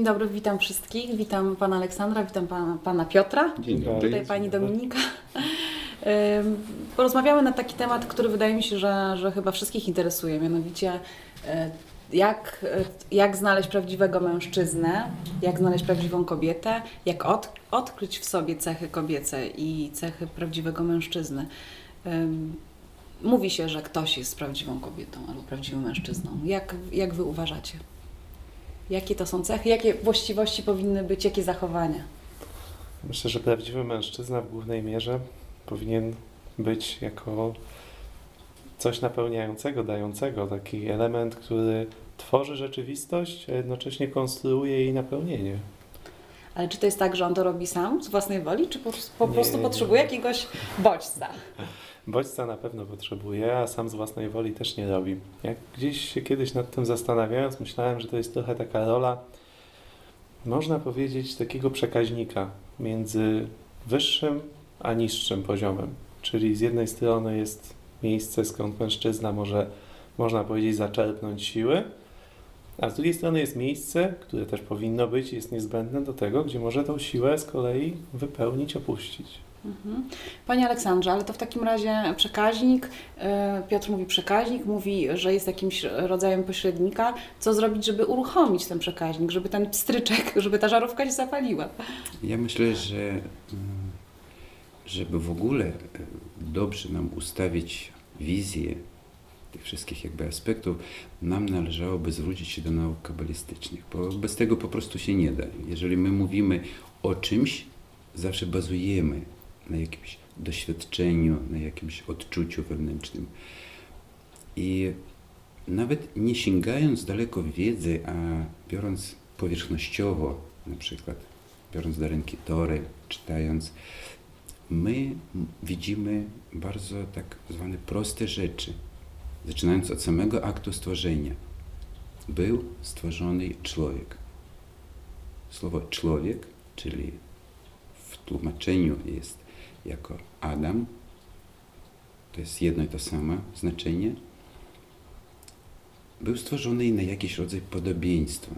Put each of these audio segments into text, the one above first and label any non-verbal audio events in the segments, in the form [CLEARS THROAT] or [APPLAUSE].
Dzień dobry, witam wszystkich. Witam pana Aleksandra, witam pana, pana Piotra. Dzień dobry. Tutaj pani Dominika. Porozmawiamy na taki temat, który wydaje mi się, że, że chyba wszystkich interesuje, mianowicie e, jak, e, jak znaleźć prawdziwego mężczyznę, jak znaleźć prawdziwą kobietę, jak od, odkryć w sobie cechy kobiece i cechy prawdziwego mężczyzny. Mówi się, że ktoś jest prawdziwą kobietą albo prawdziwym mężczyzną. Jak, jak wy uważacie? Jakie to są cechy? Jakie właściwości powinny być? Jakie zachowania? Myślę, że prawdziwy mężczyzna w głównej mierze powinien być jako coś napełniającego, dającego, taki element, który tworzy rzeczywistość, a jednocześnie konstruuje jej napełnienie. Ale czy to jest tak, że on to robi sam z własnej woli, czy po, po Nie, prostu nie. potrzebuje jakiegoś bodźca? [LAUGHS] Bodźca na pewno potrzebuje, a sam z własnej woli też nie robi. Jak gdzieś się kiedyś nad tym zastanawiając, myślałem, że to jest trochę taka rola, można powiedzieć, takiego przekaźnika między wyższym a niższym poziomem. Czyli z jednej strony jest miejsce, skąd mężczyzna może, można powiedzieć, zaczerpnąć siły, a z drugiej strony jest miejsce, które też powinno być jest niezbędne do tego, gdzie może tą siłę z kolei wypełnić, opuścić. Mhm. Panie Aleksandrze, ale to w takim razie przekaźnik, e, Piotr mówi przekaźnik, mówi, że jest jakimś rodzajem pośrednika. Co zrobić, żeby uruchomić ten przekaźnik, żeby ten pstryczek, [LAUGHS] żeby ta żarówka się zapaliła? Ja myślę, że żeby w ogóle e, dobrze nam ustawić wizję tych wszystkich jakby aspektów, nam należałoby zwrócić się do nauk kabalistycznych, bo bez tego po prostu się nie da. Jeżeli my mówimy o czymś, zawsze bazujemy na jakimś doświadczeniu, na jakimś odczuciu wewnętrznym. I nawet nie sięgając daleko wiedzy, a biorąc powierzchnościowo, na przykład biorąc do ręki tory, czytając, my widzimy bardzo tak zwane proste rzeczy, zaczynając od samego aktu stworzenia. Był stworzony człowiek. Słowo człowiek, czyli w tłumaczeniu jest jako Adam, to jest jedno i to samo znaczenie, był stworzony na jakiś rodzaj podobieństwa.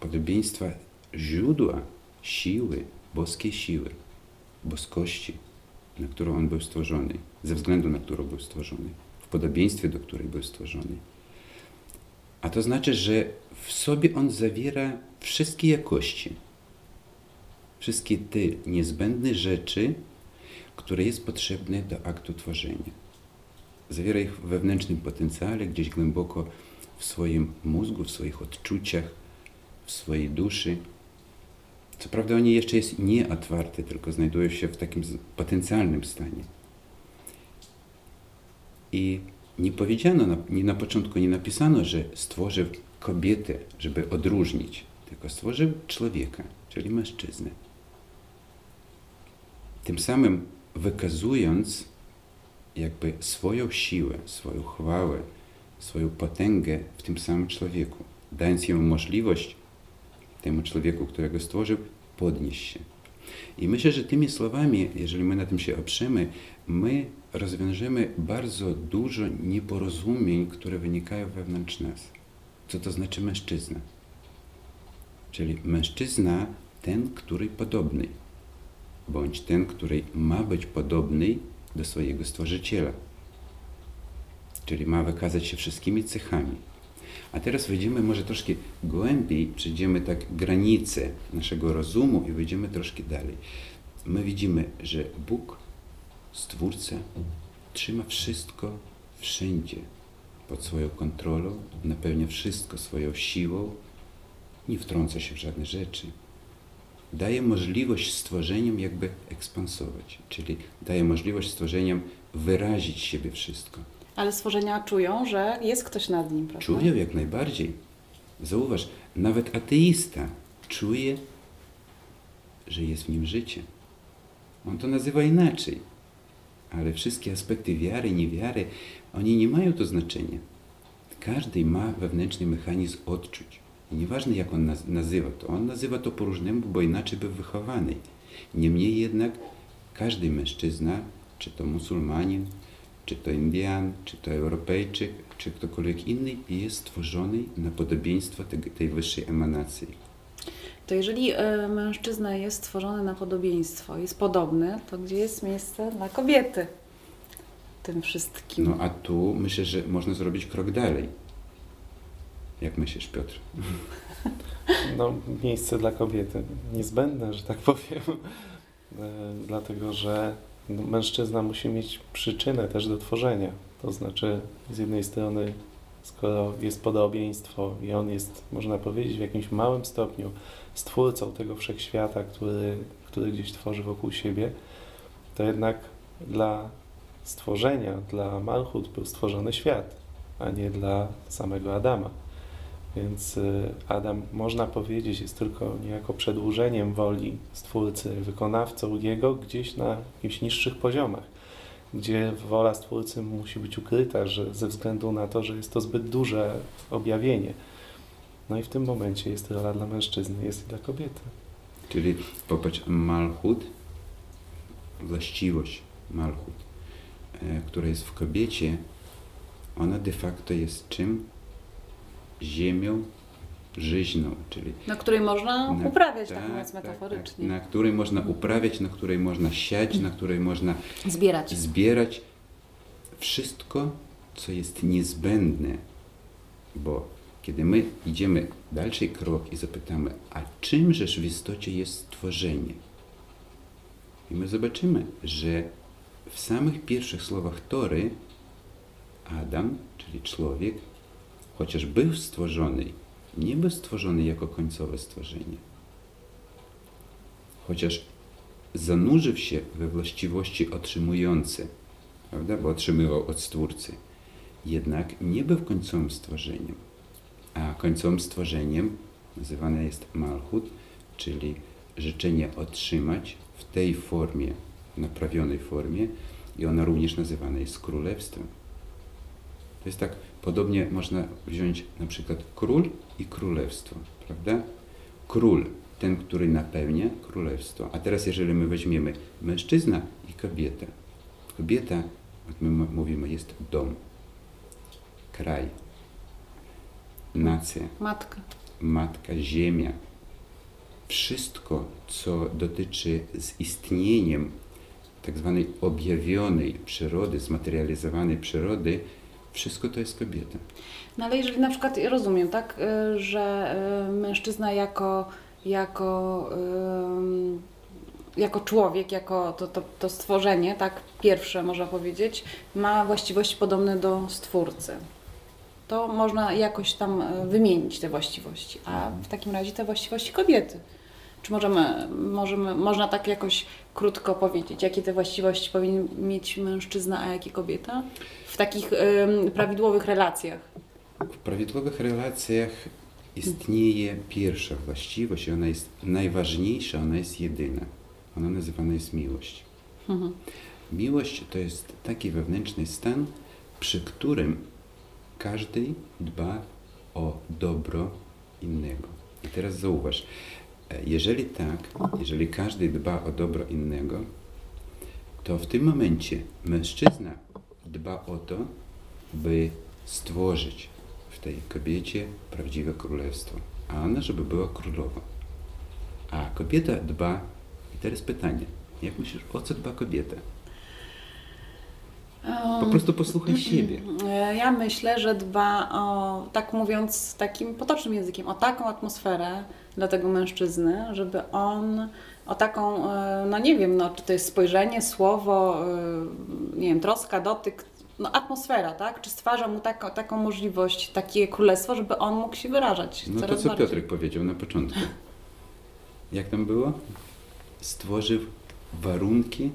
Podobieństwa źródła siły, boskiej siły, boskości, na którą on był stworzony, ze względu na którą był stworzony, w podobieństwie do której był stworzony. A to znaczy, że w sobie on zawiera wszystkie jakości, wszystkie te niezbędne rzeczy, które jest potrzebne do aktu tworzenia. Zawiera ich w wewnętrznym potencjale, gdzieś głęboko w swoim mózgu, w swoich odczuciach, w swojej duszy. Co prawda oni jeszcze jest nieotwarte, tylko znajdują się w takim potencjalnym stanie. I nie powiedziano, nie na początku nie napisano, że stworzył kobietę, żeby odróżnić, tylko stworzył człowieka, czyli mężczyznę. Tym samym wykazując jakby swoją siłę, swoją chwałę, swoją potęgę w tym samym człowieku, dając jemu możliwość, temu człowieku, którego stworzył, podnieść się. I myślę, że tymi słowami, jeżeli my na tym się oprzemy, my rozwiążemy bardzo dużo nieporozumień, które wynikają wewnątrz nas. Co to znaczy mężczyzna? Czyli mężczyzna ten, który podobny, bądź ten, który ma być podobny do swojego stworzyciela. Czyli ma wykazać się wszystkimi cechami. A teraz wejdziemy może troszkę głębiej, przejdziemy tak granice naszego rozumu i wejdziemy troszkę dalej. My widzimy, że Bóg, Stwórca, trzyma wszystko wszędzie pod swoją kontrolą, napełnia wszystko swoją siłą, nie wtrąca się w żadne rzeczy. Daje możliwość stworzeniom jakby ekspansować, czyli daje możliwość stworzeniom wyrazić siebie wszystko. Ale stworzenia czują, że jest ktoś nad nim, prawda? Czuję jak najbardziej. Zauważ, nawet ateista czuje, że jest w nim życie. On to nazywa inaczej. Ale wszystkie aspekty wiary, niewiary, oni nie mają to znaczenia. Każdy ma wewnętrzny mechanizm odczuć. I nieważne jak on naz- nazywa to, on nazywa to po różnemu, bo inaczej był wychowany. Niemniej jednak każdy mężczyzna, czy to muzułmanin, czy to Indian, czy to Europejczyk, czy ktokolwiek inny, jest stworzony na podobieństwo tej, wyższej emanacji. To jeżeli e, mężczyzna jest stworzony na podobieństwo, jest podobny, to gdzie jest miejsce dla kobiety tym wszystkim? No a tu myślę, że można zrobić krok dalej. Jak myślisz, Piotr? [LAUGHS] No, miejsce dla kobiety niezbędne, że tak powiem, E, dlatego że no, mężczyzna musi mieć przyczynę też do tworzenia. To znaczy, z jednej strony, skoro jest podobieństwo i on jest, można powiedzieć, w jakimś małym stopniu stwórcą tego wszechświata, który, który gdzieś tworzy wokół siebie, to jednak dla stworzenia, dla Malchut był stworzony świat, a nie dla samego Adama. Więc y, Adam, można powiedzieć, jest tylko niejako przedłużeniem woli Stwórcy, wykonawcą Jego gdzieś na jakichś niższych poziomach, gdzie wola Stwórcy musi być ukryta, że ze względu na to, że jest to zbyt duże objawienie. No i w tym momencie jest rola dla mężczyzny, jest i dla kobiety. Czyli popatrz, Malchut, właściwość Malchut, e, która jest w kobiecie, ona de facto jest czym? Ziemią żyźną, czyli Na której można Na- uprawiać, tak, tak, mówiąc tak, metaforycznie. na której można uprawiać, na której można siać, na której można Zbierać. zbierać wszystko, co jest niezbędne, bo kiedy my idziemy dalszy krok i zapytamy, a czymże w istocie jest stworzenie? I my zobaczymy, że w samych pierwszych słowach Tory Adam, czyli człowiek, chociaż był stworzony, nie był stworzony jako końcowe stworzenie. Chociaż zanurzył się we właściwości otrzymujące, prawda? bo otrzymywał od Stwórcy, jednak nie był końcowym stworzeniem. A końcowym stworzeniem nazywane jest Malchut, czyli życzenie otrzymać w tej formie, naprawionej formie i ona również nazywana jest królestwem. To jest tak, podobnie można wziąć na przykład król i królestwo, prawda? Król, ten, który napełnia królestwo. A teraz jeżeli my weźmiemy mężczyzna i kobietę. Kobieta, jak my mówimy, jest dom, kraj, nacja, Matka. matka, ziemia. Wszystko, co dotyczy z istnieniem tak zwanej objawionej przyrody, zmaterializowanej przyrody, wszystko to jest kobieta. No ale jeżeli na przykład, rozumiem, tak, y, że y, mężczyzna jako, jako, jako człowiek, jako to, to, to stworzenie, tak, pierwsze można powiedzieć, ma właściwości podobne do stwórcy. To można jakoś tam y, wymienić te właściwości, a w takim razie te właściwości kobiety. Czy możemy, możemy, można tak jakoś krótko powiedzieć, jakie te właściwości powinien mieć mężczyzna, a jakie kobieta? W takich prawidłowych relacjach. W prawidłowych relacjach istnieje pierwsza właściwość i ona jest najważniejsza, ona jest jedyna. Ona nazywana jest miłość. Mhm. Miłość to jest taki wewnętrzny stan, przy którym każdy dba o dobro innego. I teraz zauważ, e, jeżeli tak, jeżeli każdy dba o dobro innego, to w tym momencie mężczyzna dba o to, by stworzyć w tej kobiecie prawdziwe królestwo, a ona, żeby była królową. A kobieta dba, i teraz pytanie, jak myślisz, o co dba kobieta? Po prostu posłuchaj siebie. E, Ja myślę, że dba o, tak mówiąc takim potocznym językiem, o taką atmosferę dla tego mężczyzny, żeby on o taką, e, no nie wiem, no, czy to jest spojrzenie, słowo, e, nie wiem, troska, dotyk, no atmosfera, tak? Czy stwarza mu taką, taką możliwość, takie królestwo, żeby on mógł się wyrażać No to co bardziej. Piotrek powiedział na początku? [LAUGHS] Jak tam było? Stworzył warunki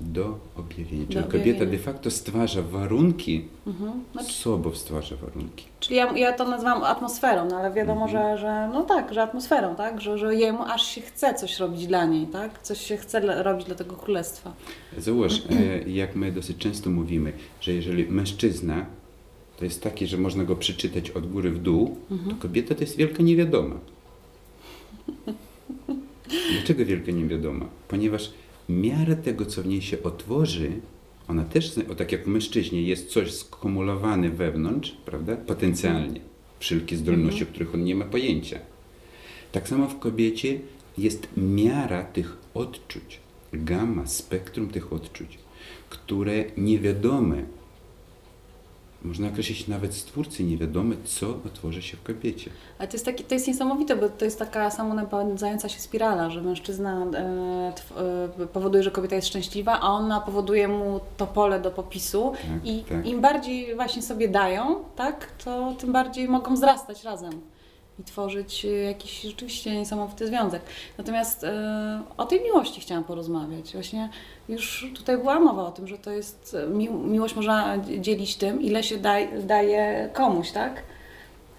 do objawienia. Czyli kobieta de facto stwarza warunki, Mhm. No, sobą stwarza warunki. Czyli ja, ja to nazywam atmosferą, no ale wiadomo, Mhm. że, że no tak, że atmosferą, tak? Że, że jemu aż się chce coś robić dla niej, tak? Coś się chce dla, robić dla tego królestwa. Zauważ, [CLEARS THROAT] e, jak my dosyć często mówimy, że jeżeli mężczyzna to jest taki, że można go przeczytać od góry w dół, to kobieta to jest wielka niewiadoma. [LAUGHS] Dlaczego wielka niewiadoma? Ponieważ miarę tego, co w niej się otworzy, ona też, o tak jak w mężczyźnie, jest coś skumulowane wewnątrz, prawda, potencjalnie, wszelkie zdolności, o których on nie ma pojęcia. Tak samo w kobiecie jest miara tych odczuć, gama, spektrum tych odczuć, które niewiadome, można określić nawet stwórcy niewiadome, co otworzy się w kobiecie. Ale to jest, taki, to jest niesamowite, bo to jest taka samonapędzająca się spirala, że mężczyzna e, tw, e, powoduje, że kobieta jest szczęśliwa, a ona powoduje mu to pole do popisu Tak, i tak. im bardziej właśnie sobie dają, tak, to tym bardziej mogą wzrastać razem i tworzyć e, jakiś rzeczywiście niesamowity związek. Natomiast e, o tej miłości chciałam porozmawiać. Właśnie już tutaj była mowa o tym, że to jest, e, mi, miłość można dzielić tym, ile się daj, daje komuś, tak?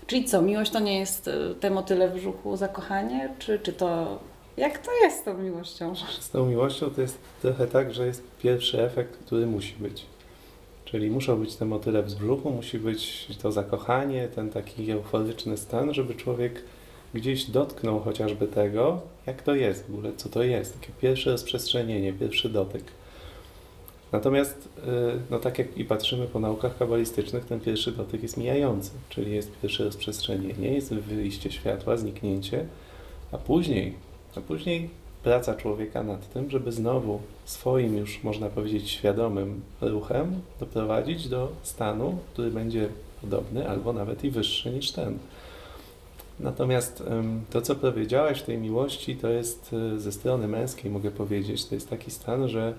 Czyli co, miłość to nie jest te motyle w brzuchu, zakochanie? Czy, czy to... Jak to jest z tą miłością? Z tą miłością to jest trochę tak, że jest pierwszy efekt, który musi być. Czyli muszą być te motyle w brzuchu, musi być to zakochanie, ten taki euforyczny stan, żeby człowiek gdzieś dotknął chociażby tego, jak to jest w ogóle, co to jest. Takie pierwsze rozprzestrzenienie, pierwszy dotyk. Natomiast, y, no tak jak i patrzymy po naukach kabalistycznych, ten pierwszy dotyk jest mijający, czyli jest pierwsze rozprzestrzenienie, jest wyjście światła, zniknięcie, a później, a później praca człowieka nad tym, żeby znowu swoim już, można powiedzieć, świadomym ruchem doprowadzić do stanu, który będzie podobny albo nawet i wyższy niż ten. Natomiast to, co powiedziałaś w tej miłości, to jest y, ze strony męskiej, mogę powiedzieć, to jest taki stan, że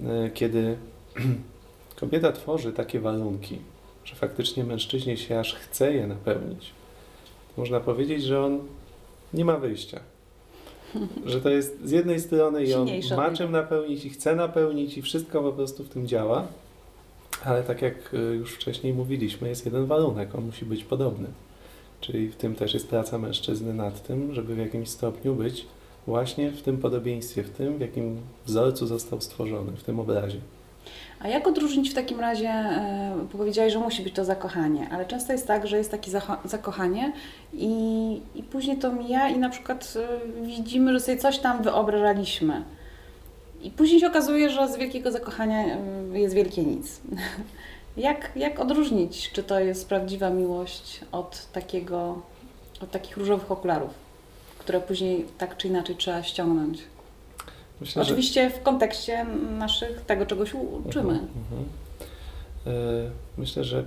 y, kiedy [CLEARS THROAT] kobieta tworzy takie warunki, że faktycznie mężczyźnie się aż chce je napełnić, można powiedzieć, że on nie ma wyjścia. Że to jest z jednej strony i on ma czym napełnić i chce napełnić i wszystko po prostu w tym działa, ale tak jak y, już wcześniej mówiliśmy, jest jeden warunek, on musi być podobny. Czyli w tym też jest praca mężczyzny nad tym, żeby w jakimś stopniu być właśnie w tym podobieństwie, w tym, w jakim wzorcu został stworzony, w tym obrazie. A jak odróżnić w takim razie, e, bo powiedziałeś, że musi być to zakochanie, ale często jest tak, że jest takie zakochanie i, i później to mija i na przykład e, widzimy, że sobie coś tam wyobrażaliśmy. I później się okazuje, że z wielkiego zakochania e, jest wielkie nic. [LAUGHS] Jak, jak odróżnić, czy to jest prawdziwa miłość od takiego, od takich różowych okularów, które później tak czy inaczej trzeba ściągnąć? Myślę, że- Oczywiście w kontekście naszych, tego czegoś uczymy. Mhm, mhm. E, Myślę, że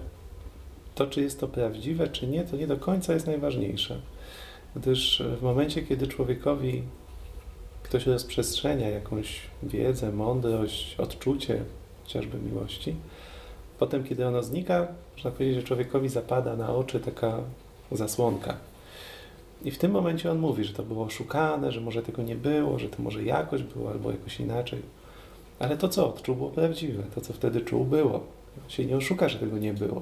to, czy jest to prawdziwe, czy nie, to nie do końca jest najważniejsze. Gdyż w momencie, kiedy człowiekowi ktoś rozprzestrzenia jakąś wiedzę, mądrość, odczucie chociażby miłości, potem, kiedy ono znika, można powiedzieć, że człowiekowi zapada na oczy taka zasłonka. I w tym momencie on mówi, że to było oszukane, że może tego nie było, że to może jakoś było albo jakoś inaczej. Ale to, co odczuł, było prawdziwe. To, co wtedy czuł, było. Się nie oszuka, że tego nie było.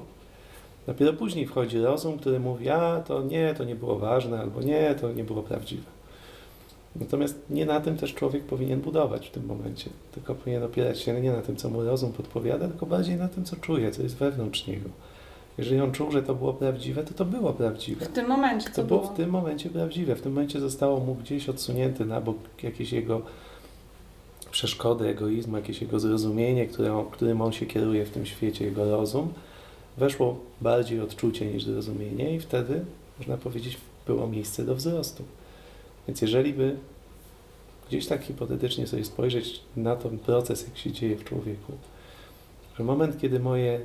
Dopiero później wchodzi rozum, który mówi, a to nie, to nie było ważne, albo nie, to nie było prawdziwe. Natomiast nie na tym też człowiek powinien budować w tym momencie. Tylko powinien opierać się nie na tym, co mu rozum podpowiada, tylko bardziej na tym, co czuje, co jest wewnątrz niego. Jeżeli on czuł, że to było prawdziwe, to to było prawdziwe. W tym momencie To co było w tym momencie prawdziwe. W tym momencie zostało mu gdzieś odsunięty na bok jakieś jego przeszkody, egoizmu, jakieś jego zrozumienie, które którym on się kieruje w tym świecie, jego rozum. Weszło bardziej odczucie niż zrozumienie i wtedy, można powiedzieć, było miejsce do wzrostu. Więc jeżeli by gdzieś tak hipotetycznie sobie spojrzeć na ten proces, jak się dzieje w człowieku, że moment, kiedy moje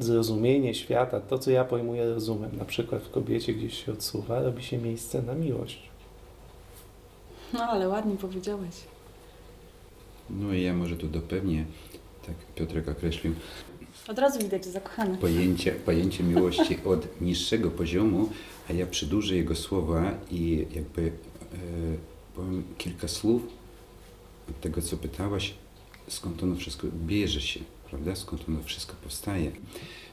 zrozumienie świata, to co ja pojmuję rozumem, na przykład w kobiecie gdzieś się odsuwa, robi się miejsce na miłość. No ale ładnie powiedziałeś. No i ja może tu dopewnię, tak Piotrek określił, Od razu widać, że zakochany. pojęcie, pojęcie miłości [LAUGHS] od niższego poziomu, a ja przedłużę jego słowa i jakby e, powiem kilka słów od tego, co pytałaś, skąd ono wszystko bierze się, prawda? Skąd ono wszystko powstaje.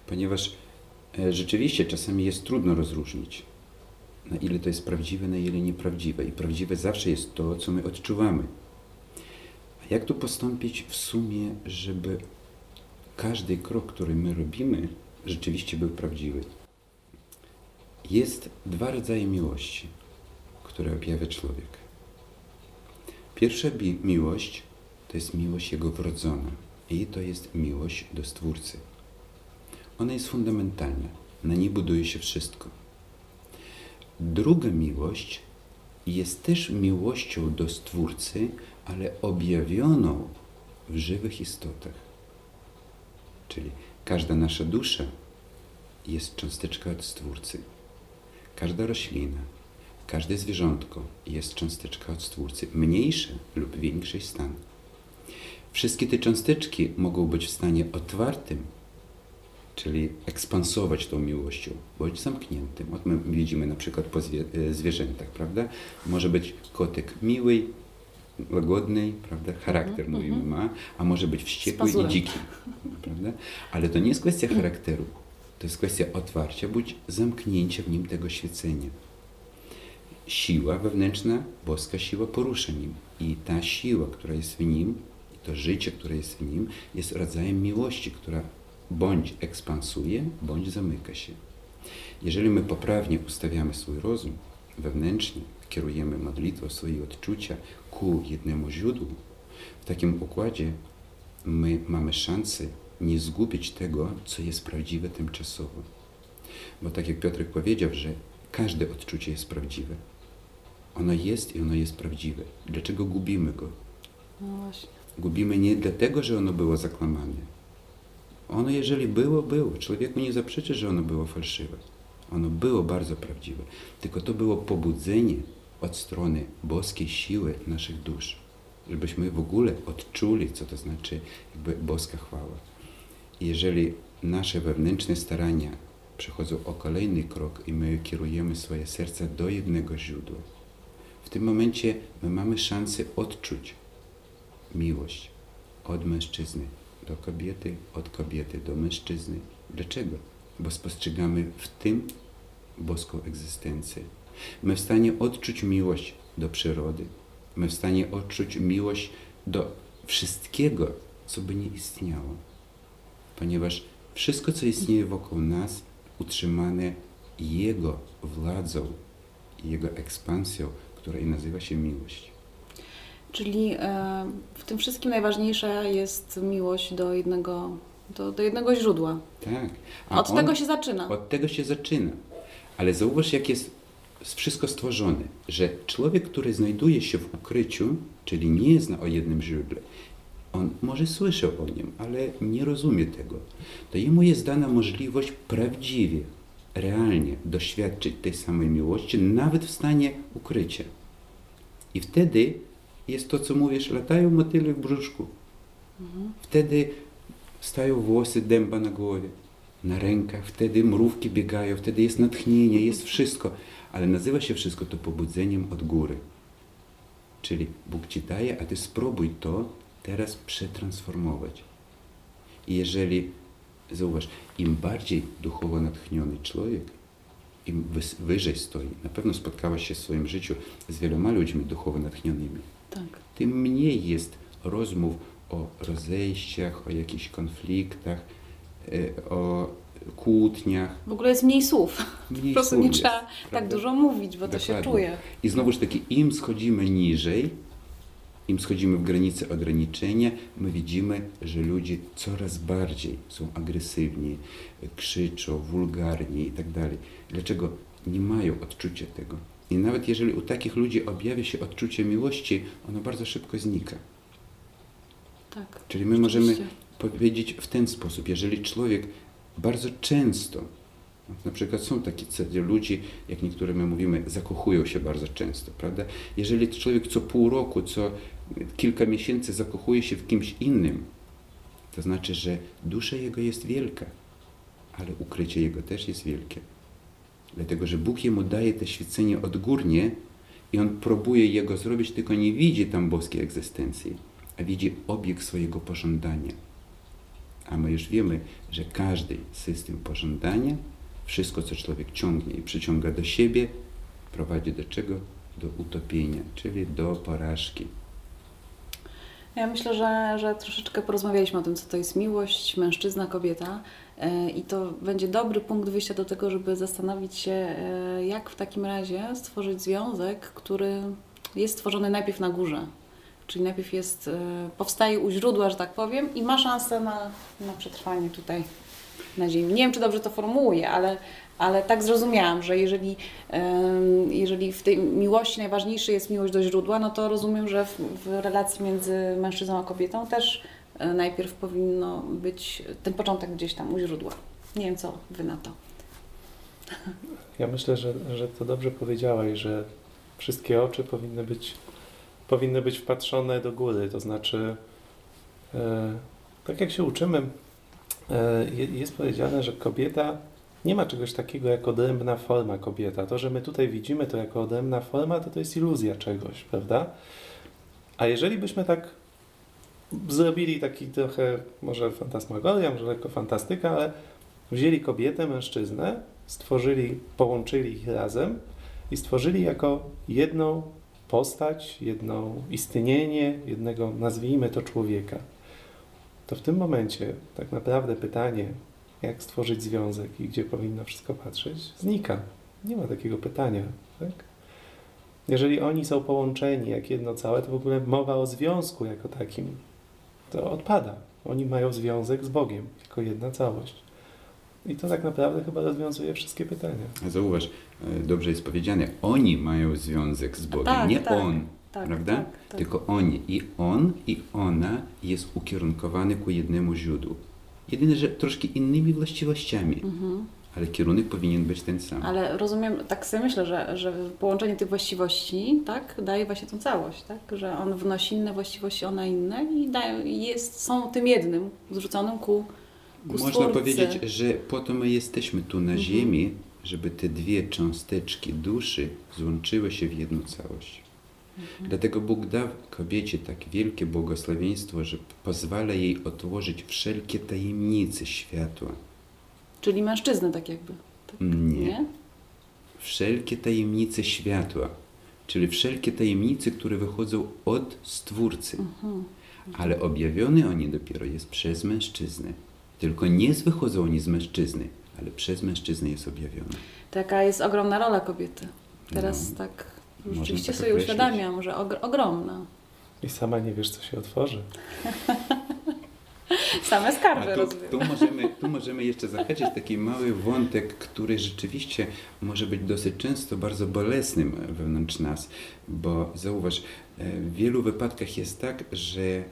Ponieważ e, rzeczywiście czasami jest trudno rozróżnić, na ile to jest prawdziwe, na ile nieprawdziwe. I prawdziwe zawsze jest to, co my odczuwamy. A jak tu postąpić w sumie, żeby każdy krok, który my robimy, rzeczywiście był prawdziwy? Jest dwa rodzaje miłości, które objawia człowiek. Pierwsza miłość to jest miłość jego wrodzona i to jest miłość do Stwórcy. Ona jest fundamentalna, na niej buduje się wszystko. druga miłość jest też miłością do Stwórcy, ale objawioną w żywych istotach. Czyli każda nasza dusza jest cząsteczka od Stwórcy. Każda roślina, każde zwierzątko jest cząsteczka od Stwórcy, mniejsze lub większej stan. Wszystkie te cząsteczki mogą być w stanie otwartym, czyli ekspansować tą miłością, bądź zamkniętym. Od my widzimy na przykład po e, zwierzętach, prawda? Może być kotek miły, łagodny, prawda? Charakter mówimy ma, a może być wściekły i dziki, prawda? Ale to nie jest kwestia charakteru, to jest kwestia otwarcia bądź zamknięcia w nim tego świecenia. Siła wewnętrzna, boska siła porusza nim i ta siła, która jest w nim, to życie, które jest w nim, jest rodzajem miłości, która bądź ekspansuje, bądź zamyka się. Jeżeli my poprawnie ustawiamy swój rozum wewnętrznie, kierujemy modlitwą swoje odczucia ku jednemu źródłu, w takim układzie my mamy szansę nie zgubić tego, co jest prawdziwe tymczasowo. Bo tak jak Piotrek powiedział, że każde odczucie jest prawdziwe. Ono jest i ono jest prawdziwe. Dlaczego gubimy go? No właśnie. Gubimy nie dlatego, że ono było zakłamane. Ono, jeżeli było, było. Człowieku nie zaprzeczy, że ono było fałszywe. Ono było bardzo prawdziwe. Tylko to było pobudzenie od strony boskiej siły naszych dusz. Żebyśmy w ogóle odczuli, co to znaczy jakby boska chwała. Jeżeli nasze wewnętrzne starania przechodzą o kolejny krok i my kierujemy swoje serca do jednego źródła, w tym momencie my mamy szansę odczuć miłość od mężczyzny do kobiety, od kobiety do mężczyzny. Dlaczego? Bo spostrzegamy w tym boską egzystencję. My w stanie odczuć miłość do przyrody. My w stanie odczuć miłość do wszystkiego, co by nie istniało. Ponieważ wszystko, co istnieje wokół nas, utrzymane Jego władzą, Jego ekspansją, która i nazywa się miłość. Czyli e, w tym wszystkim najważniejsza jest miłość do jednego, do, do jednego źródła. Tak. Od on- tego się zaczyna. Od tego się zaczyna. Ale zauważ, jak jest wszystko stworzone, że człowiek, który znajduje się w ukryciu, czyli nie zna o jednym źródle, on może słyszał o nim, ale nie rozumie tego. To jemu jest dana możliwość prawdziwie, realnie doświadczyć tej samej miłości, nawet w stanie ukrycia. I wtedy jest to, co mówisz, latają motyle w brzuszku. Wtedy stają włosy dęba na głowie, na rękach, wtedy mrówki biegają, wtedy jest natchnienie, jest wszystko. Ale nazywa się wszystko to pobudzeniem od góry. Czyli Bóg ci daje, a ty spróbuj to teraz przetransformować. I jeżeli, zauważ, im bardziej duchowo natchniony człowiek, im wyżej stoi, na pewno spotkałaś się w swoim życiu z wieloma ludźmi duchowo natchnionymi, Tak. tym mniej jest rozmów o rozejściach, o jakichś konfliktach, e, o kłótniach. W ogóle jest mniej słów. Mniej [LAUGHS] po prostu nie jest, trzeba tak prawda? dużo mówić, bo to się Dokładnie. czuje. I znowuż taki, im schodzimy niżej, im schodzimy w granice ograniczenia, my widzimy, że ludzie coraz bardziej są agresywni, krzyczą, wulgarni i tak dalej. Dlaczego? Nie mają odczucia tego. I nawet jeżeli u takich ludzi objawia się odczucie miłości, ono bardzo szybko znika. Tak. Czyli my możemy powiedzieć w ten sposób, jeżeli człowiek bardzo często, na przykład są takie cechy ludzi, jak niektóre my mówimy, zakochują się bardzo często, prawda? Jeżeli człowiek co pół roku, co kilka miesięcy zakochuje się w kimś innym, to znaczy, że dusza jego jest wielka, ale ukrycie jego też jest wielkie. Dlatego, że Bóg jemu daje te świecenie odgórnie i on próbuje jego zrobić, tylko nie widzi tam boskiej egzystencji, a widzi obiekt swojego pożądania. A my już wiemy, że każdy system pożądania, wszystko co człowiek ciągnie i przyciąga do siebie, prowadzi do czego? Do utopienia, czyli do porażki. Ja myślę, że, że troszeczkę porozmawialiśmy o tym, co to jest miłość, mężczyzna, kobieta. E, I to będzie dobry punkt wyjścia do tego, żeby zastanowić się, e, jak w takim razie stworzyć związek, który jest stworzony najpierw na górze. Czyli najpierw jest, e, powstaje u źródła, że tak powiem, i ma szansę na, na przetrwanie tutaj na Ziemi. Nie wiem, czy dobrze to formułuję, ale, Ale tak zrozumiałam, że jeżeli, jeżeli w tej miłości najważniejsza jest miłość do źródła, no to rozumiem, że w, w relacji między mężczyzną a kobietą też najpierw powinno być ten początek gdzieś tam u źródła. Nie wiem, co wy na to. [LAUGHS] Ja myślę, że, że to dobrze powiedziałeś, że wszystkie oczy powinny być, powinny być wpatrzone do góry. To znaczy, e, tak jak się uczymy, e, je- jest powiedziane, że kobieta nie ma czegoś takiego jak odrębna forma kobieta. To, że my tutaj widzimy to jako odrębna forma, to to jest iluzja czegoś, prawda? A jeżeli byśmy tak zrobili taki trochę, może fantasmagoria, może lekko fantastyka, ale wzięli kobietę, mężczyznę, stworzyli, połączyli ich razem i stworzyli jako jedną postać, jedno istnienie, jednego, nazwijmy to człowieka. To w tym momencie tak naprawdę pytanie, jak stworzyć związek i gdzie powinno wszystko patrzeć, znika. Nie ma takiego pytania. Tak? Jeżeli oni są połączeni jak jedno całe, to w ogóle mowa o związku jako takim to odpada. Oni mają związek z Bogiem jako jedna całość. I to tak naprawdę chyba rozwiązuje wszystkie pytania. Zauważ, e, dobrze jest powiedziane, oni mają związek z Bogiem, Tak, nie tak, on, Tak, prawda? tak, tak. Tylko oni. I on, i ona jest ukierunkowany ku jednemu źródłu. Jedyne, że troszkę innymi właściwościami, Mhm. Ale kierunek powinien być ten sam. Ale rozumiem, tak sobie myślę, że, że połączenie tych właściwości tak, daje właśnie tą całość, tak? że on wnosi inne właściwości, ona inne i dają, jest, są tym jednym zrzuconym ku, ku Można Stwórcy. powiedzieć, że po to my jesteśmy tu na Mhm. ziemi, żeby te dwie cząsteczki duszy złączyły się w jedną całość. Mhm. Dlatego Bóg dał kobiecie tak wielkie błogosławieństwo, że pozwala jej otworzyć wszelkie tajemnice światła. Czyli mężczyzny tak jakby. Tak? Nie. Wszelkie tajemnice światła, czyli wszelkie tajemnice, które wychodzą od Stwórcy. Mhm. Ale objawione oni dopiero jest przez mężczyznę. Tylko nie wychodzą oni z mężczyzny, ale przez mężczyznę jest objawione. Taka jest ogromna rola kobiety. Teraz No, tak rzeczywiście tak sobie określić. uświadamiam, że ogr- ogromna. I sama nie wiesz, co się otworzy. [LAUGHS] Same skarby tu, tu, możemy, tu możemy jeszcze zahaczyć taki mały wątek, który rzeczywiście może być dosyć często bardzo bolesnym wewnątrz nas, bo zauważ, e, w wielu wypadkach jest tak, że e,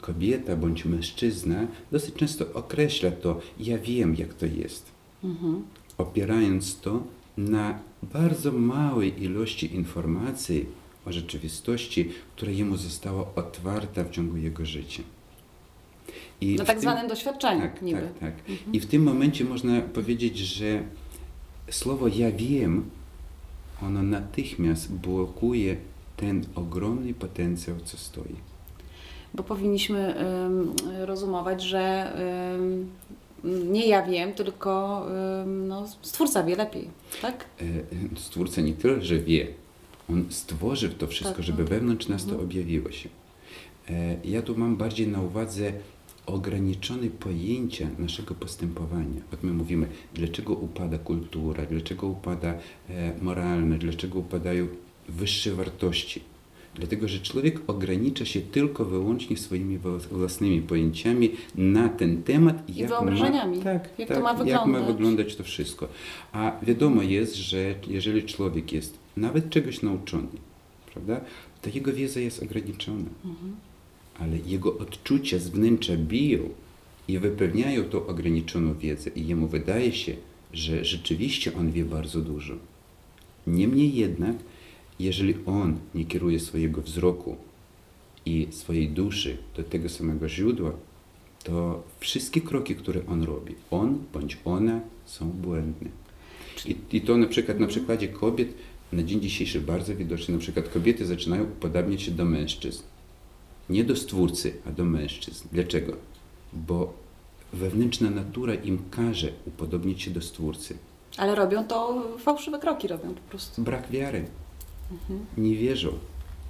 kobieta bądź mężczyzna dosyć często określa to, ja wiem jak to jest, Mhm. opierając to na bardzo małej ilości informacji o rzeczywistości, która jemu została otwarta w ciągu jego życia. I Na tak tym- zwanym doświadczeniu tak, niby. tak, tak. Mhm. I w tym momencie można powiedzieć, że słowo ja wiem, ono natychmiast blokuje ten ogromny potencjał, co stoi. Bo powinniśmy rozumować, że nie ja wiem, tylko no, Stwórca wie lepiej, tak? E, Stwórca nie tyle, że wie, on stworzył to wszystko, Tak, żeby tak. wewnątrz nas to Mhm. objawiło się. E, Ja tu mam bardziej na uwadze ograniczone pojęcia naszego postępowania. Jak my mówimy, dlaczego upada kultura, dlaczego upada e, moralność, dlaczego upadają wyższe wartości. Dlatego, że człowiek ogranicza się tylko wyłącznie swoimi własnymi pojęciami na ten temat. I wyobrażeniami. tak, Jak to tak, ma Jak ma wyglądać. wyglądać to wszystko. A wiadomo jest, że jeżeli człowiek jest nawet czegoś nauczony, prawda, to jego wiedza jest ograniczona. Mhm. Ale jego odczucia z wnętrza biją i wypełniają tą ograniczoną wiedzę i jemu wydaje się, że rzeczywiście on wie bardzo dużo. Niemniej jednak, jeżeli on nie kieruje swojego wzroku i swojej duszy do tego samego źródła, to wszystkie kroki, które on robi, on bądź ona są błędne. I, I to na przykład na przykładzie kobiet na dzień dzisiejszy bardzo widoczne. Na przykład kobiety zaczynają upodabniać się do mężczyzn. Nie do stwórcy, a do mężczyzn. Dlaczego? Bo wewnętrzna natura im każe upodobnić się do stwórcy. Ale robią to, fałszywe kroki robią po prostu. Brak wiary. Mhm. Nie wierzą.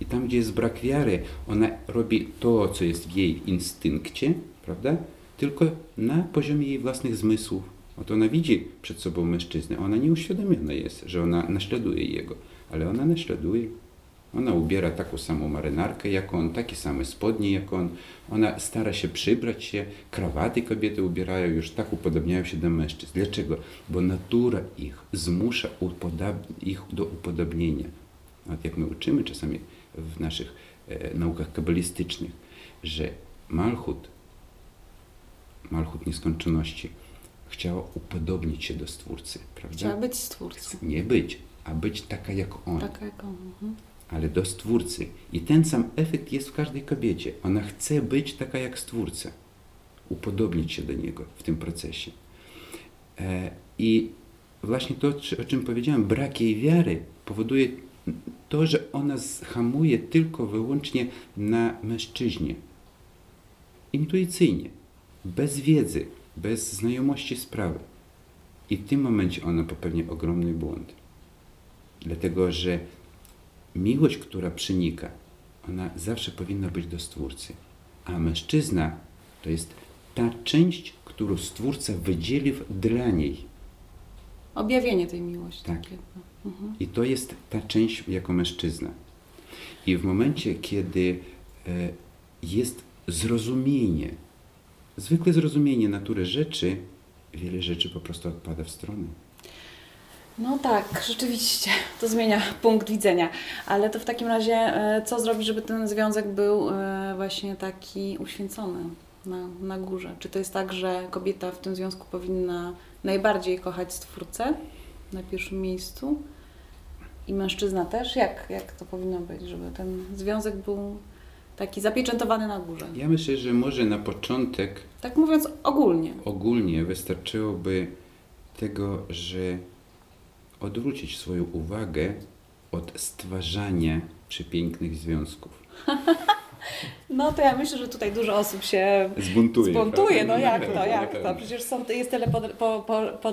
I tam, gdzie jest brak wiary, ona robi to, co jest w jej instynkcie, prawda? Tylko na poziomie jej własnych zmysłów. Oto ona widzi przed sobą mężczyznę, ona nie uświadomiona jest, że ona naśladuje jego, ale ona naśladuje. Ona ubiera taką samą marynarkę jak on, takie same spodnie jak on. Ona stara się przybrać się, krawaty kobiety ubierają, już tak upodobniają się do mężczyzn. Dlaczego? Bo natura ich zmusza ich do upodobnienia. Nawet jak my uczymy czasami w naszych e, naukach kabalistycznych, że Malchut, Malchut nieskończoności, chciała upodobnić się do Stwórcy, prawda? Chciała być stwórcą. Nie być, a być taka jak on Taka jak on. Mhm. Ale do Stwórcy. I ten sam efekt jest w każdej kobiecie. Ona chce być taka jak Stwórca, upodobnić się do Niego w tym procesie. E, I właśnie to, o czym powiedziałem, brak jej wiary powoduje to, że ona hamuje tylko wyłącznie na mężczyźnie. Intuicyjnie, bez wiedzy, bez znajomości sprawy. I w tym momencie ona popełnia ogromny błąd. Dlatego, że miłość, która przenika, ona zawsze powinna być do Stwórcy. A mężczyzna to jest ta część, którą Stwórca wydzielił dla niej. Objawienie tej miłości. Tak. takie, no. Mhm. I to jest ta część jako mężczyzna. I w momencie, kiedy e, jest zrozumienie, zwykle zrozumienie natury rzeczy, wiele rzeczy po prostu odpada w stronę. No tak, rzeczywiście, to zmienia punkt widzenia. Ale to w takim razie, e, co zrobić, żeby ten związek był e, właśnie taki uświęcony na, na górze? Czy to jest tak, że kobieta w tym związku powinna najbardziej kochać Stwórcę na pierwszym miejscu i mężczyzna też? Jak, jak to powinno być, żeby ten związek był taki zapieczętowany na górze? Ja myślę, że może na początek Tak mówiąc ogólnie. ogólnie wystarczyłoby tego, że odwrócić swoją uwagę od stwarzania przepięknych związków. [LAUGHS] No to ja myślę, że tutaj dużo osób się Zbuntuje. Spontuje, no jak Na to, jak to? pewno. Przecież są, jest tyle pod, po, po. [LAUGHS]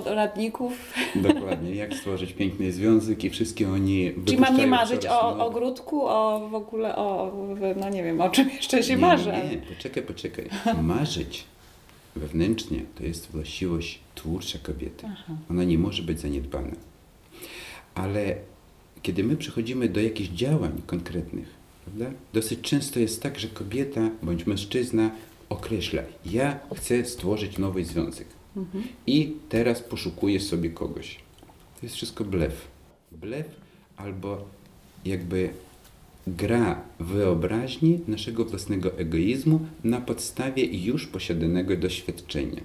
Dokładnie, jak stworzyć piękny związek i wszystkie oni Czyli mam nie marzyć o nowe. ogródku, o w ogóle o, no nie wiem, o czym jeszcze się nie, marzy. Nie, nie, poczekaj, poczekaj. Marzyć wewnętrznie to jest właściwość twórcza kobiety. Aha. Ona nie może być zaniedbana. Ale kiedy my przechodzimy do jakichś działań konkretnych, prawda? dosyć często jest tak, że kobieta bądź mężczyzna określa, ja chcę stworzyć nowy związek Mhm. i teraz poszukuję sobie kogoś. To jest wszystko blef. Blef albo jakby gra wyobraźni naszego własnego egoizmu na podstawie już posiadanego doświadczenia.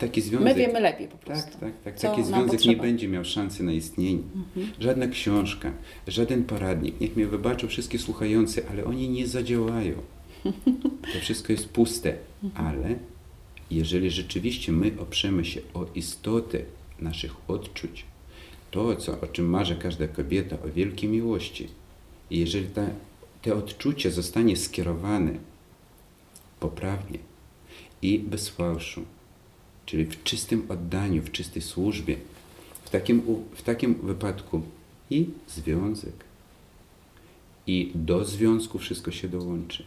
Taki związek... My wiemy lepiej po prostu. Tak, tak, tak. Taki związek nie będzie miał szansy na istnienie. Mhm. Żadna książka, żaden poradnik, niech mnie wybaczą wszystkie słuchający, ale oni nie zadziałają. To wszystko jest puste. Ale jeżeli rzeczywiście my oprzemy się o istotę naszych odczuć, to, co, o czym marzy każda kobieta, o wielkiej miłości, i jeżeli ta, te odczucie zostanie skierowane poprawnie i bez fałszu, czyli w czystym oddaniu, w czystej służbie, w takim, w takim wypadku i związek, i do związku wszystko się dołączy.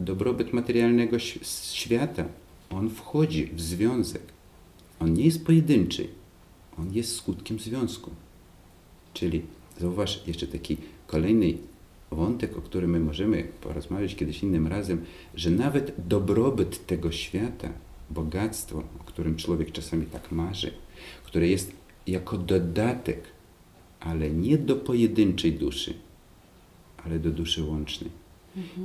Dobrobyt materialnego świata, on wchodzi w związek. On nie jest pojedynczy, on jest skutkiem związku. Czyli zauważ jeszcze taki kolejny wątek, o którym my możemy porozmawiać kiedyś innym razem, że nawet dobrobyt tego świata, bogactwo, o którym człowiek czasami tak marzy, które jest jako dodatek, ale nie do pojedynczej duszy, ale do duszy łącznej.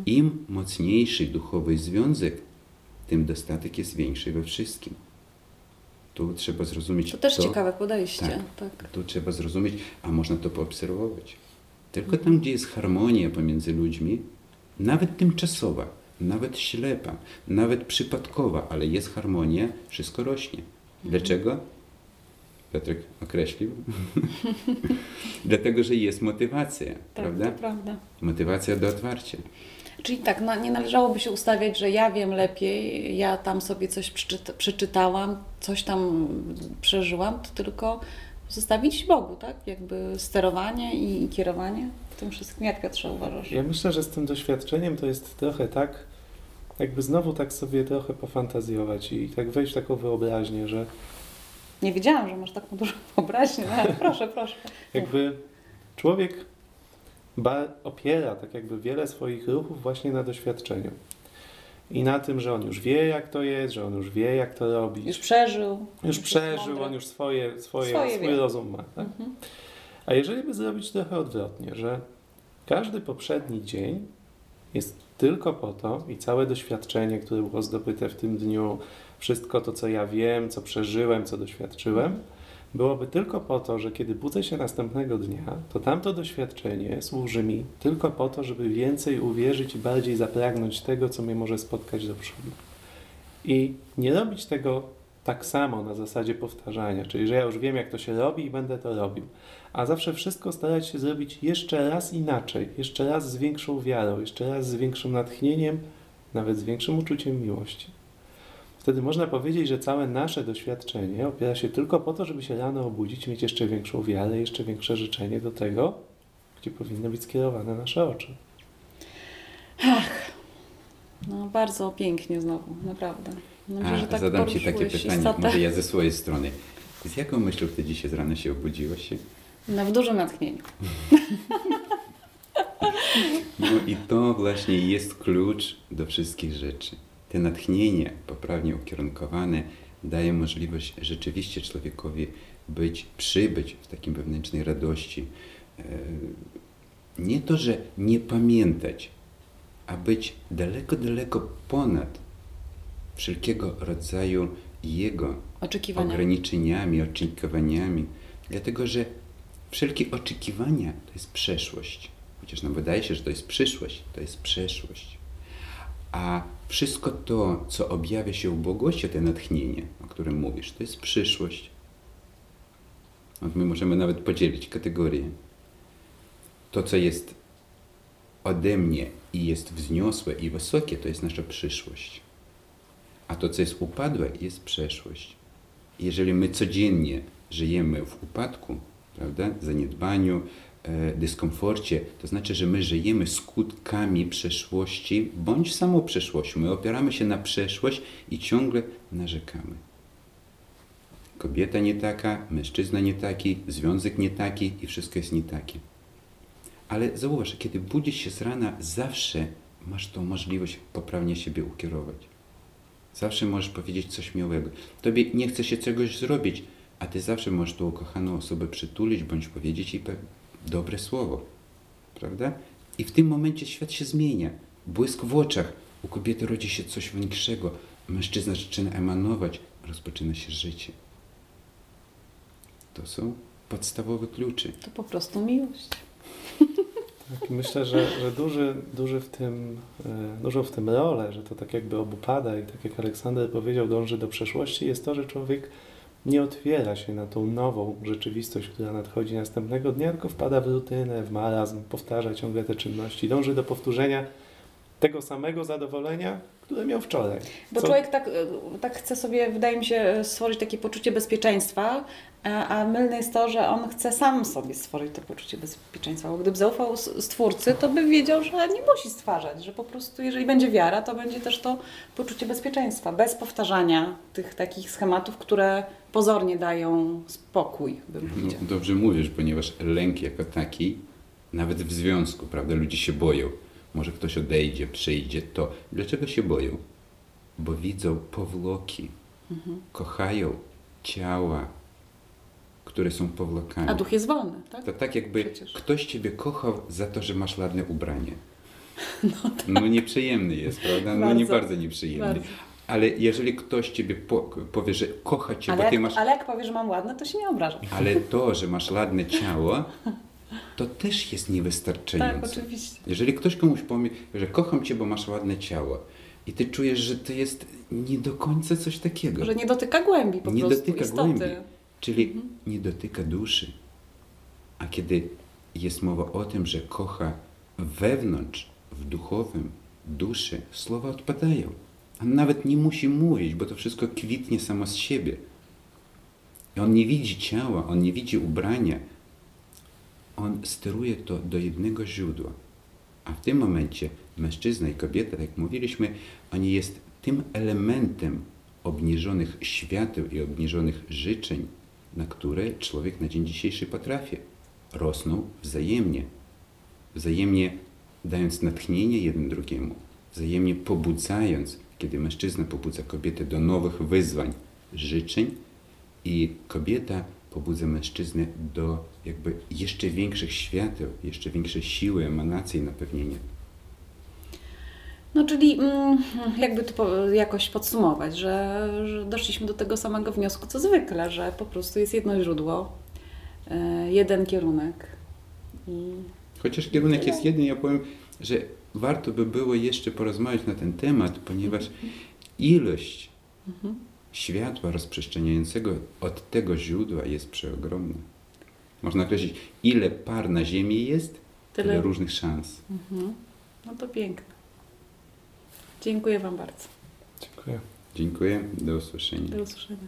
Im mocniejszy duchowy związek, tym dostatek jest większy we wszystkim. Tu trzeba zrozumieć To też ciekawe podejście. Tak. Tak. tu trzeba zrozumieć, a można to poobserwować. Tylko tam, gdzie jest harmonia pomiędzy ludźmi, nawet tymczasowa, nawet ślepa, nawet przypadkowa, ale jest harmonia, wszystko rośnie. Dlaczego? Piotrek określił. [LAUGHS] Dlatego, że jest motywacja, Tak, prawda? prawda. Motywacja do otwarcia. Czyli tak, no, nie należałoby się ustawiać, że ja wiem lepiej, ja tam sobie coś przeczyta, przeczytałam, coś tam przeżyłam, to tylko zostawić Bogu, tak? Jakby sterowanie i, i kierowanie tym wszystkim. Jak Piotrze uważasz? Ja myślę, że z tym doświadczeniem to jest trochę tak, jakby znowu tak sobie trochę pofantazjować i tak wejść w taką wyobraźnię, że Nie wiedziałam, że masz taką dużą [LAUGHS] wyobraźnię, no, ale proszę, proszę. jakby człowiek opiera tak jakby wiele swoich ruchów właśnie na doświadczeniu. I na tym, że on już wie, jak to jest, że on już wie, jak to robić. Już przeżył. Już przeżył, on już swoje, swoje, Swoje swój wie. rozum ma. Tak? Mhm. A jeżeli by zrobić trochę odwrotnie, że każdy poprzedni dzień jest tylko po to i całe doświadczenie, które było zdobyte w tym dniu, wszystko to, co ja wiem, co przeżyłem, co doświadczyłem, byłoby tylko po to, że kiedy budzę się następnego dnia, to tamto doświadczenie służy mi tylko po to, żeby więcej uwierzyć i bardziej zapragnąć tego, co mnie może spotkać do przodu. I nie robić tego tak samo na zasadzie powtarzania, czyli że ja już wiem, jak to się robi i będę to robił, a zawsze wszystko starać się zrobić jeszcze raz inaczej, jeszcze raz z większą wiarą, jeszcze raz z większym natchnieniem, nawet z większym uczuciem miłości. Wtedy można powiedzieć, że całe nasze doświadczenie opiera się tylko po to, żeby się rano obudzić, mieć jeszcze większą wiarę, jeszcze większe życzenie do tego, gdzie powinny być skierowane nasze oczy. No bardzo pięknie znowu, naprawdę. No, myślę, A tak zadam Ci takie pytanie, istotę. może ja ze swojej strony. Z jaką myślą Ty dzisiaj z rana się obudziłaś? No, w dużym natchnieniu. [LAUGHS] No i to właśnie jest klucz do wszystkich rzeczy. Te natchnienie poprawnie ukierunkowane daje możliwość rzeczywiście człowiekowi być, przybyć w takim wewnętrznej radości. E, Nie to, że nie pamiętać, a być daleko, daleko ponad wszelkiego rodzaju jego Oczekiwania. ograniczeniami, oczekiwaniami, dlatego że wszelkie oczekiwania to jest przeszłość. Chociaż nam wydaje się, że to jest przyszłość, to jest przeszłość. A wszystko to, co objawia się w błogości, te natchnienie, o którym mówisz, to jest przyszłość. My możemy nawet podzielić kategorie. To, co jest ode mnie i jest wzniosłe i wysokie, to jest nasza przyszłość. A to, co jest upadłe, jest przeszłość. Jeżeli my codziennie żyjemy w upadku, prawda, zaniedbaniu, e, dyskomforcie, to znaczy, że my żyjemy skutkami przeszłości bądź samą przeszłością. My opieramy się na przeszłość i ciągle narzekamy. Kobieta nie taka, mężczyzna nie taki, związek nie taki i wszystko jest nie takie. Ale zauważ, kiedy budzisz się z rana, zawsze masz tą możliwość poprawnie siebie ukierować. Zawsze możesz powiedzieć coś miłego. Tobie nie chce się czegoś zrobić, a ty zawsze możesz tą ukochaną osobę przytulić bądź powiedzieć jej dobre słowo. Prawda? I w tym momencie świat się zmienia. Błysk w oczach. U kobiety rodzi się coś większego. Mężczyzna zaczyna emanować. Rozpoczyna się życie. To są podstawowe klucze. To po prostu miłość. [LAUGHS] Tak, myślę, że, że duży, duży w tym, e, dużo w tym rolę, że to tak jakby obupada i tak jak Aleksander powiedział, dąży do przeszłości, jest to, że człowiek nie otwiera się na tą nową rzeczywistość, która nadchodzi następnego dnia, tylko wpada w rutynę, w marazm, powtarza ciągle te czynności, dąży do powtórzenia tego samego zadowolenia, które miał wczoraj. Bo Co- człowiek tak, tak chce sobie, wydaje mi się, stworzyć takie poczucie bezpieczeństwa, a, mylne jest to, że on chce sam sobie stworzyć to poczucie bezpieczeństwa. Bo gdyby zaufał Stwórcy, to by wiedział, że nie musi stwarzać, że po prostu jeżeli będzie wiara, to będzie też to poczucie bezpieczeństwa, bez powtarzania tych takich schematów, które pozornie dają spokój, bym No, powiedziała. dobrze mówisz, ponieważ lęk jako taki, nawet w związku, prawda, ludzie się boją. Może ktoś odejdzie, przyjdzie, to. Dlaczego się boją? Bo widzą powłoki, kochają ciała, które są powlokami. A duch jest wolny, tak? To tak jakby Przecież. ktoś ciebie kochał za to, że masz ładne ubranie. [LAUGHS] No, nieprzyjemny jest, prawda? No nie Bardzo. bardzo nieprzyjemny. Bardzo. Ale jeżeli ktoś ciebie po, powie, że kocha cię, Ale bo jak, ty masz ale jak powie, że mam ładne, to się nie obraża. ale to, że masz ładne ciało, [LAUGHS] to też jest Tak, niewystarczające. oczywiście. Jeżeli ktoś komuś powie, że kocham cię, bo masz ładne ciało i ty czujesz, że to jest nie do końca coś takiego, Że nie dotyka głębi po nie prostu, dotyka istoty. głębi, czyli nie dotyka duszy. A kiedy jest mowa o tym, że kocha wewnątrz, w duchowym, duszy, słowa odpadają. On nawet nie musi mówić, bo to wszystko kwitnie samo z siebie. I on nie widzi ciała, on nie widzi ubrania. On steruje to do jednego źródła. A w tym momencie mężczyzna i kobieta, tak jak mówiliśmy, oni jest tym elementem obniżonych świateł i obniżonych życzeń, na które człowiek na dzień dzisiejszy potrafi. Rosną wzajemnie. wzajemnie dając natchnienie jeden drugiemu, wzajemnie pobudzając, kiedy mężczyzna pobudza kobietę do nowych wyzwań, życzeń i kobieta pobudza mężczyznę do jakby jeszcze większych świateł, jeszcze większej siły, emanacji, napewnienia. No czyli mm, jakby to jakoś podsumować, że, że doszliśmy do tego samego wniosku co zwykle, że po prostu jest jedno źródło, e, jeden kierunek. I Chociaż kierunek jest jeden, ja powiem, że warto by było jeszcze porozmawiać na ten temat, ponieważ ilość światła rozprzestrzeniającego od tego źródła jest przeogromna. Można określić, ile par na Ziemi jest, tyle, Tyle. różnych szans. mhm. no to piękne. Dziękuję Wam bardzo. Dziękuję. Dziękuję, do usłyszenia. Do usłyszenia.